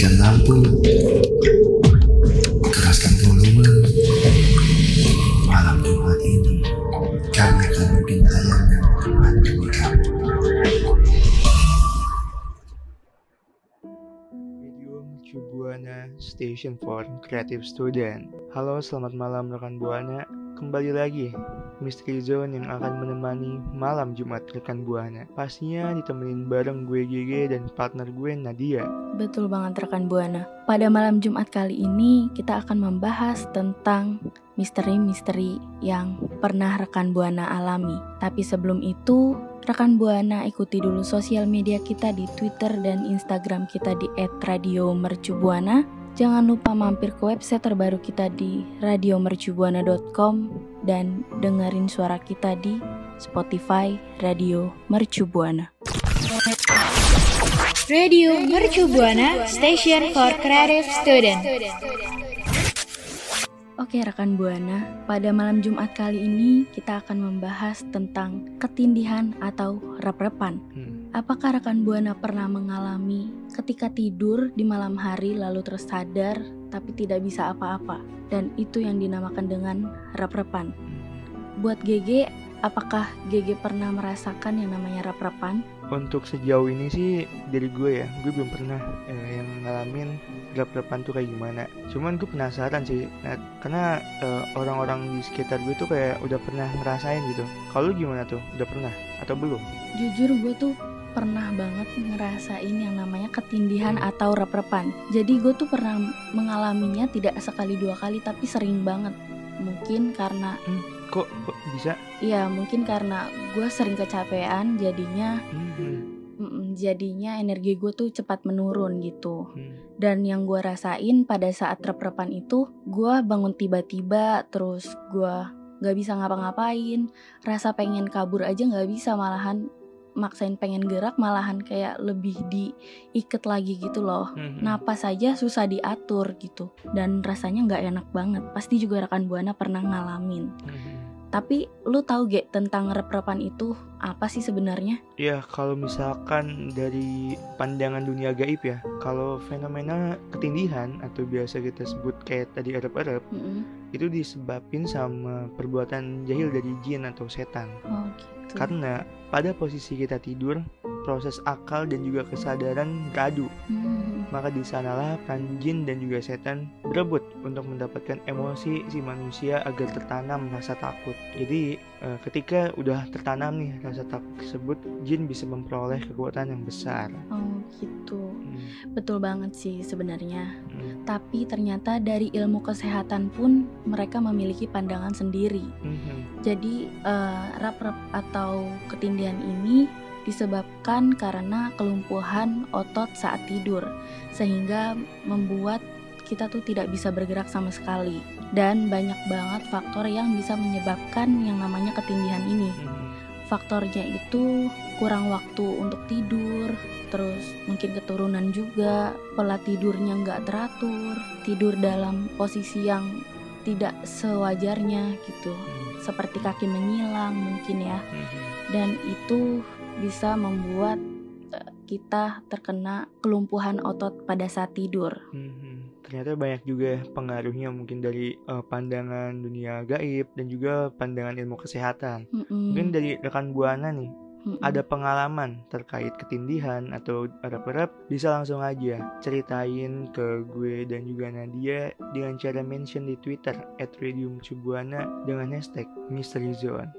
Matikan lampu. Keraskan volume. Malam Jumat ini, kami akan bikin tayangan demi kamu. Station for Creative Student. Halo, selamat malam rekan Buana. Kembali lagi Mystery Zone yang akan menemani malam Jumat rekan Buana. Pastinya ditemenin bareng gue GG dan partner gue Nadia. Betul banget rekan Buana. Pada malam Jumat kali ini kita akan membahas tentang misteri-misteri yang pernah rekan Buana alami. Tapi sebelum itu, rekan Buana ikuti dulu sosial media kita di Twitter dan Instagram kita di @radiomercubuana. Jangan lupa mampir ke website terbaru kita di radiomercubuana.com dan dengerin suara kita di Spotify Radio Mercubuana. Radio Mercu Buana Station for Creative Student. Oke rekan Buana, pada malam Jumat kali ini kita akan membahas tentang ketindihan atau rep-repan. Hmm. Apakah rekan Buana pernah mengalami ketika tidur di malam hari lalu tersadar tapi tidak bisa apa-apa? Dan itu yang dinamakan dengan rep-repan. Buat GG, apakah GG pernah merasakan yang namanya rep-repan? Untuk sejauh ini sih dari gue ya, gue belum pernah eh, yang ngalamin gelap-gelapan tuh kayak gimana. Cuman gue penasaran sih, nah, karena eh, orang-orang di sekitar gue tuh kayak udah pernah ngerasain gitu. Kalau gimana tuh? Udah pernah atau belum? Jujur gue tuh pernah banget ngerasain yang namanya ketindihan atau rep-repan. Jadi gue tuh pernah mengalaminya tidak sekali dua kali tapi sering banget. Mungkin karena Kok, kok bisa? Iya mungkin karena gue sering kecapean jadinya Hmm, mm, jadinya energi gue tuh cepat menurun gitu. Hmm, dan yang gue rasain pada saat rep-repan itu gue bangun tiba-tiba terus gue gak bisa ngapa-ngapain. Rasa pengen kabur aja gak bisa malahan maksain pengen gerak malahan kayak lebih diikat lagi gitu loh. Hmm, hmm. napas aja susah diatur gitu. Dan rasanya nggak enak banget. Pasti juga rekan buana pernah ngalamin. Hmm, hmm. Tapi lu tahu gak tentang rep-repan itu apa sih sebenarnya? Ya kalau misalkan dari pandangan dunia gaib ya, kalau fenomena ketindihan atau biasa kita sebut kayak tadi erep-erep Mm-mm. itu disebabin sama perbuatan jahil dari jin atau setan. Oh gitu. Karena pada posisi kita tidur, proses akal dan juga kesadaran beradu. Hmm. Maka di sanalah peran jin dan juga setan berebut untuk mendapatkan emosi si manusia agar tertanam rasa takut. Jadi eh, ketika udah tertanam nih rasa takut tersebut, jin bisa memperoleh kekuatan yang besar. Oh gitu. Hmm, Betul banget sih sebenarnya. hmm, Tapi ternyata dari ilmu kesehatan pun mereka memiliki pandangan sendiri. hmm, Jadi eh, rap-rap atau ketindihan ini disebabkan karena kelumpuhan otot saat tidur sehingga membuat kita tuh tidak bisa bergerak sama sekali. Dan banyak banget faktor yang bisa menyebabkan yang namanya ketindihan ini. hmm, faktornya itu kurang waktu untuk tidur terus mungkin keturunan juga pola tidurnya nggak teratur tidur dalam posisi yang tidak sewajarnya gitu. Hmm, seperti kaki menyilang mungkin ya. Hmm, dan itu bisa membuat eh, kita terkena kelumpuhan otot pada saat tidur hmm. Ternyata banyak juga pengaruhnya mungkin dari eh, pandangan dunia gaib dan juga pandangan ilmu kesehatan. Mm-mm. Mungkin dari rekan Buana nih, Mm-mm. ada pengalaman terkait ketindihan atau erep-erep, bisa langsung aja ceritain ke gue dan juga Nadia dengan cara mention di Twitter @radiumcubuana dengan hashtag Mystery Zone.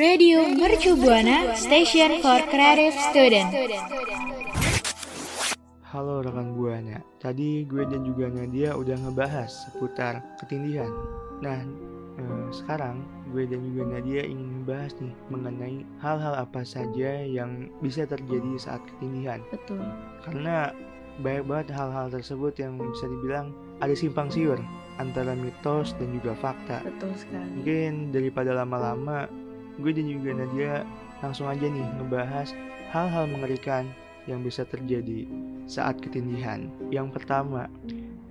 Radio Mercu Buana Station for Creative Student. Halo rekan Buana, tadi gue dan juga Nadia udah ngebahas seputar ketindihan. Nah, eh, sekarang gue dan juga Nadia ingin membahas nih mengenai hal-hal apa saja yang bisa terjadi saat ketindihan. betul karena banyak banget hal-hal tersebut yang bisa dibilang ada simpang siur antara mitos dan juga fakta. betul sekali Mungkin daripada lama-lama, gue dan juga Nadia langsung aja nih ngebahas hal-hal mengerikan yang bisa terjadi saat ketindihan. Yang pertama,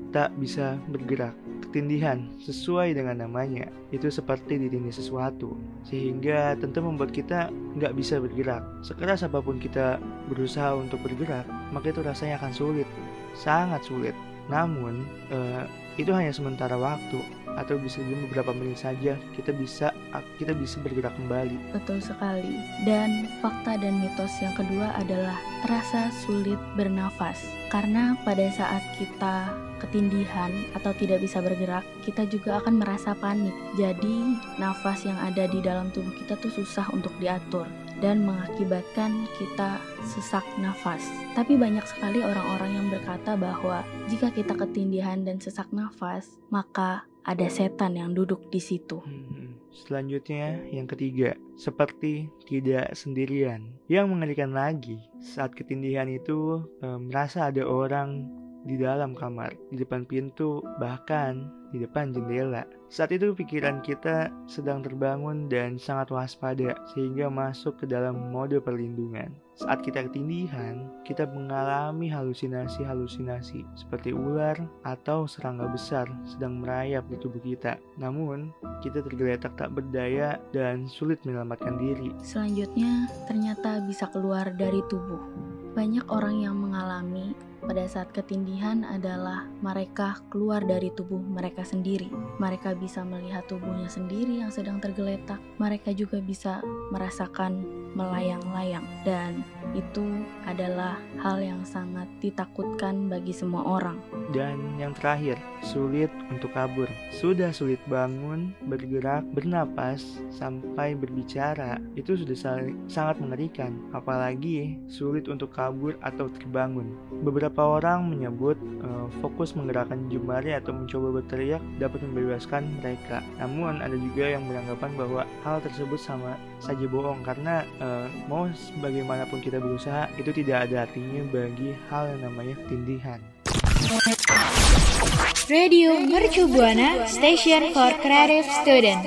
tak bisa bergerak. Ketindihan sesuai dengan namanya. Itu seperti ditindih sesuatu. Sehingga tentu membuat kita nggak bisa bergerak. Sekeras apa pun kita berusaha untuk bergerak maka itu rasanya akan sulit. Sangat sulit namun eh, itu hanya sementara waktu atau bisa juga beberapa menit saja kita bisa kita bisa bergerak kembali. Betul sekali. Dan fakta dan mitos yang kedua adalah terasa sulit bernafas. Karena pada saat kita ketindihan atau tidak bisa bergerak, kita juga akan merasa panik. Jadi, nafas yang ada di dalam tubuh kita tuh susah untuk diatur dan mengakibatkan kita sesak nafas. Tapi banyak sekali orang-orang yang berkata bahwa jika kita ketindihan dan sesak nafas, maka ada setan yang duduk di situ. Hmm, selanjutnya, yang ketiga, seperti tidak sendirian. Yang mengerikan lagi, saat ketindihan itu e, merasa ada orang di dalam kamar, di depan pintu, bahkan di depan jendela. Saat itu pikiran kita sedang terbangun dan sangat waspada sehingga masuk ke dalam mode perlindungan. Saat kita ketindihan, kita mengalami halusinasi-halusinasi seperti ular atau serangga besar sedang merayap di tubuh kita. Namun, kita tergeletak tak berdaya dan sulit menyelamatkan diri. Selanjutnya, ternyata bisa keluar dari tubuh. Banyak orang yang mengalami pada saat ketindihan adalah mereka keluar dari tubuh mereka sendiri. Mereka bisa melihat tubuhnya sendiri yang sedang tergeletak. Mereka juga bisa merasakan melayang-layang, dan itu adalah hal yang sangat ditakutkan bagi semua orang. Dan yang terakhir, sulit untuk kabur. Sudah sulit bangun, bergerak, bernapas, sampai berbicara. Itu sudah sangat mengerikan, apalagi sulit untuk kabur atau terbangun. Beberapa orang menyebut uh, fokus menggerakkan jemari atau mencoba berteriak dapat membebaskan mereka. Namun ada juga yang beranggapan bahwa hal tersebut sama saja bohong karena uh, mau bagaimanapun kita berusaha itu tidak ada artinya bagi hal yang namanya tindihan. Radio Mercu Buana Station for Creative Student.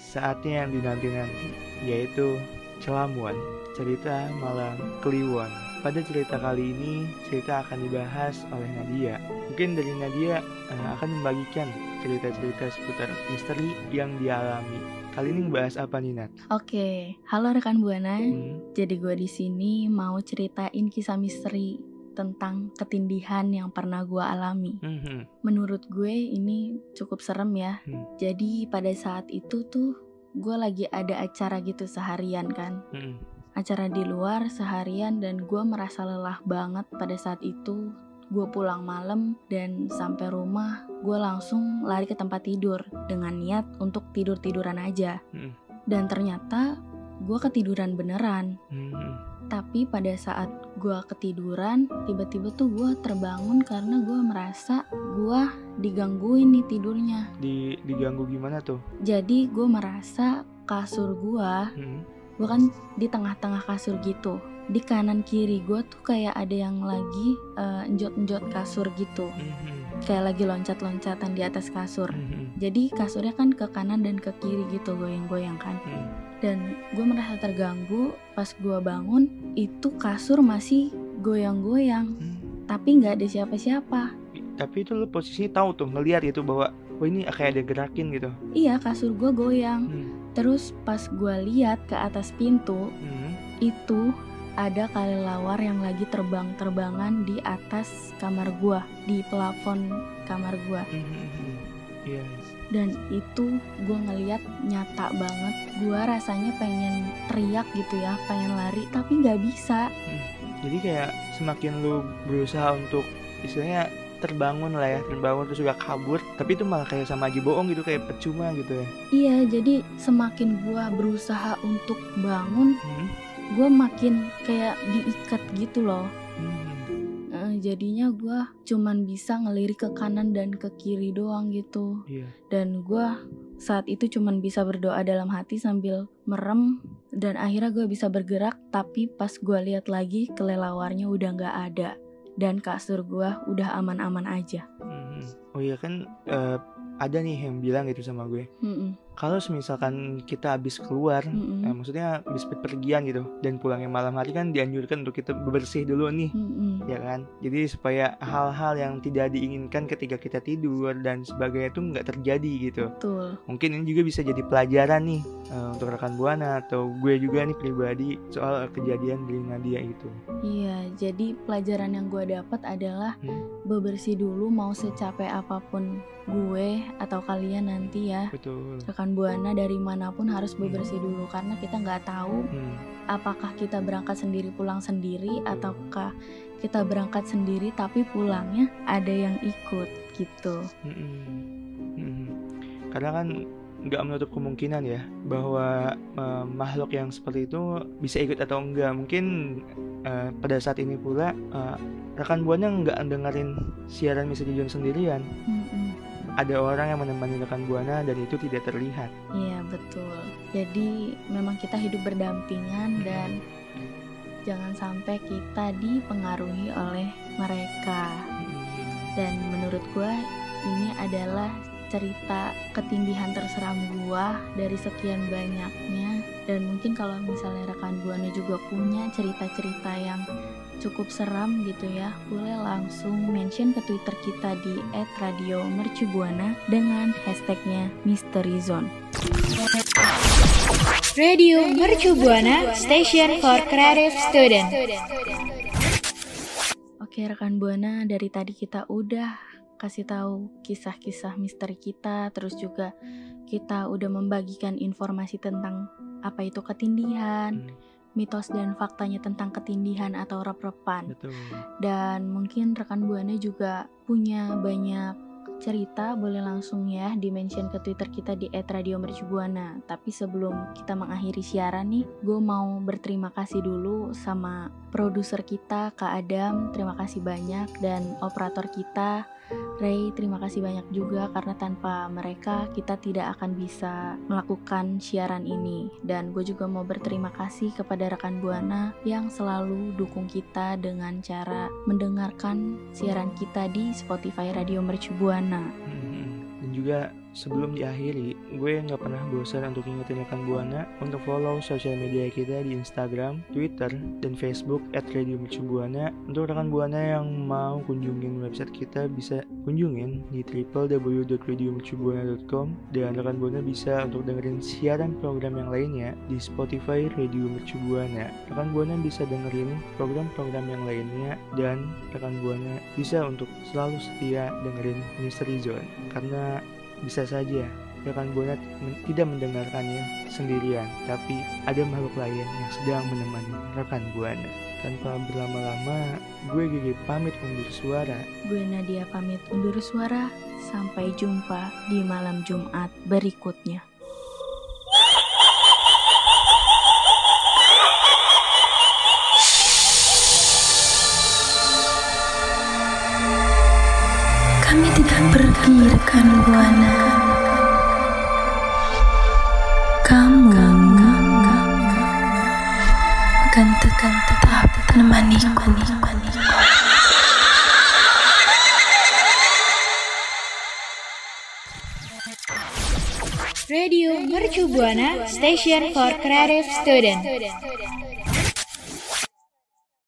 Saatnya yang dinanti-nanti yaitu Celamuan, cerita malam Kliwon. Pada cerita kali ini, cerita akan dibahas oleh Nadia. Mungkin dari Nadia uh, akan membagikan cerita-cerita seputar misteri yang dialami. Kali ini bahas apa nih Nat? Oke, halo rekan buana. Hmm. Jadi gue di sini mau ceritain kisah misteri tentang ketindihan yang pernah gue alami. Mm-hmm. Menurut gue ini cukup serem ya. Mm. Jadi pada saat itu tuh gue lagi ada acara gitu seharian kan. Mm. Acara di luar seharian dan gue merasa lelah banget pada saat itu. Gue pulang malam dan sampai rumah gue langsung lari ke tempat tidur dengan niat untuk tidur tiduran aja. Mm. Dan ternyata gue ketiduran beneran. Mm tapi pada saat gue ketiduran tiba-tiba tuh gue terbangun karena gue merasa gue digangguin nih tidurnya di diganggu gimana tuh jadi gue merasa kasur gue hmm. Gue kan di tengah-tengah kasur gitu. Di kanan kiri gue tuh kayak ada yang lagi uh, njot-njot kasur gitu. Hmm. kayak lagi loncat-loncatan di atas kasur. Hmm. jadi kasurnya kan ke kanan dan ke kiri gitu goyang-goyang kan. Hmm dan gue merasa terganggu pas gue bangun itu kasur masih goyang-goyang. Hmm. tapi nggak ada siapa-siapa. Tapi itu lo posisi tahu tuh ngeliat itu bahwa oh ini kayak ada gerakin gitu. Iya kasur gue goyang. Hmm. Terus pas gue lihat ke atas pintu hmm. itu ada kelelawar yang lagi terbang-terbangan di atas kamar gue di plafon kamar gue hmm. hmm, hmm. yes dan itu gue ngeliat nyata banget gue rasanya pengen teriak gitu ya pengen lari tapi nggak bisa hmm, jadi kayak semakin lu berusaha untuk istilahnya terbangun lah ya terbangun terus juga kabur. Tapi itu malah kayak sama aja bohong gitu kayak percuma gitu ya. Iya jadi semakin gue berusaha untuk bangun hmm? gue makin kayak diikat gitu loh. Hmm. Jadinya gue cuman bisa ngelirik ke kanan dan ke kiri doang gitu. Yeah. dan gue saat itu cuman bisa berdoa dalam hati sambil merem. Dan akhirnya gue bisa bergerak tapi pas gue lihat lagi kelelawarnya udah nggak ada dan kasur gue udah aman-aman aja. Hmm. Oh iya kan uh, ada nih yang bilang gitu sama gue. Hmm -mm. Kalau misalkan kita habis keluar Mm-mm. eh, maksudnya habis pergian gitu dan pulangnya malam hari kan dianjurkan untuk kita bersih dulu nih Mm-mm. ya kan jadi supaya hal-hal yang tidak diinginkan ketika kita tidur dan sebagainya itu nggak terjadi gitu Betul. mungkin ini juga bisa jadi pelajaran nih eh, untuk rekan buana atau gue juga nih pribadi soal kejadian di Nadia itu Iya, jadi pelajaran yang gue dapat adalah Hmm. bebersih dulu mau secapek apa pun gue atau kalian nanti ya betul rekan buana dari mana pun harus bebersih dulu karena kita nggak tahu Hmm, apakah kita berangkat sendiri pulang sendiri ataukah kita berangkat sendiri tapi pulangnya ada yang ikut gitu. karena kan nggak menutup kemungkinan ya bahwa eh, makhluk yang seperti itu bisa ikut atau enggak mungkin eh, pada saat ini pula eh, rekan buana nggak dengerin siaran Misteri John sendirian. Mm-mm. Ada orang yang menemani rekan buana dan itu tidak terlihat Iya betul. Jadi memang kita hidup berdampingan dan jangan sampai kita dipengaruhi oleh mereka. Dan menurut gue ini adalah cerita ketindihan terseram gua dari sekian banyaknya dan mungkin kalau misalnya rekan buana juga punya cerita-cerita yang cukup seram gitu ya. Boleh langsung mention ke twitter kita di @radiomercubuana dengan hashtagnya Mystery Zone Radio Mercu Buana Station for Creative Student. Oke rekan buana dari tadi kita udah kasih tahu kisah-kisah misteri kita terus juga kita udah membagikan informasi tentang apa itu ketindihan, Hmm, mitos dan faktanya tentang ketindihan atau rep-repan. betul Dan mungkin rekan buana juga punya banyak cerita boleh langsung ya di mention ke Twitter kita di @radiomercubuana. Tapi sebelum kita mengakhiri siaran nih, gue mau berterima kasih dulu sama produser kita Kak Adam, terima kasih banyak dan operator kita Ray, terima kasih banyak juga karena tanpa mereka kita tidak akan bisa melakukan siaran ini. Dan gue juga mau berterima kasih kepada rekan Buana yang selalu dukung kita dengan cara mendengarkan siaran kita di Spotify Radio Mercu Buana. Mhm. Dan juga sebelum diakhiri, gue nggak pernah bosan untuk ingetin rekan Buana untuk follow sosial media kita di Instagram, Twitter, dan Facebook @radiomercubuana. Untuk rekan Buana yang mau kunjungin website kita bisa kunjungin di www.radiomercubuana.com dan rekan Buana bisa untuk dengerin siaran program yang lainnya di Spotify Radio Mercubuana. Rekan Buana bisa dengerin program-program yang lainnya dan rekan Buana bisa untuk selalu setia dengerin Mystery Zone karena bisa saja rekan Buana men- tidak mendengarkannya sendirian, tapi ada makhluk lain yang sedang menemani rekan Buana. Tanpa berlama-lama, gue Gigi pamit undur suara. Gue Nadia pamit undur suara. Sampai jumpa di malam Jumat berikutnya. Pergi rekan buana. Kamu akan tetap menemaniku. Radio Mercu Buana Station for Creative Student.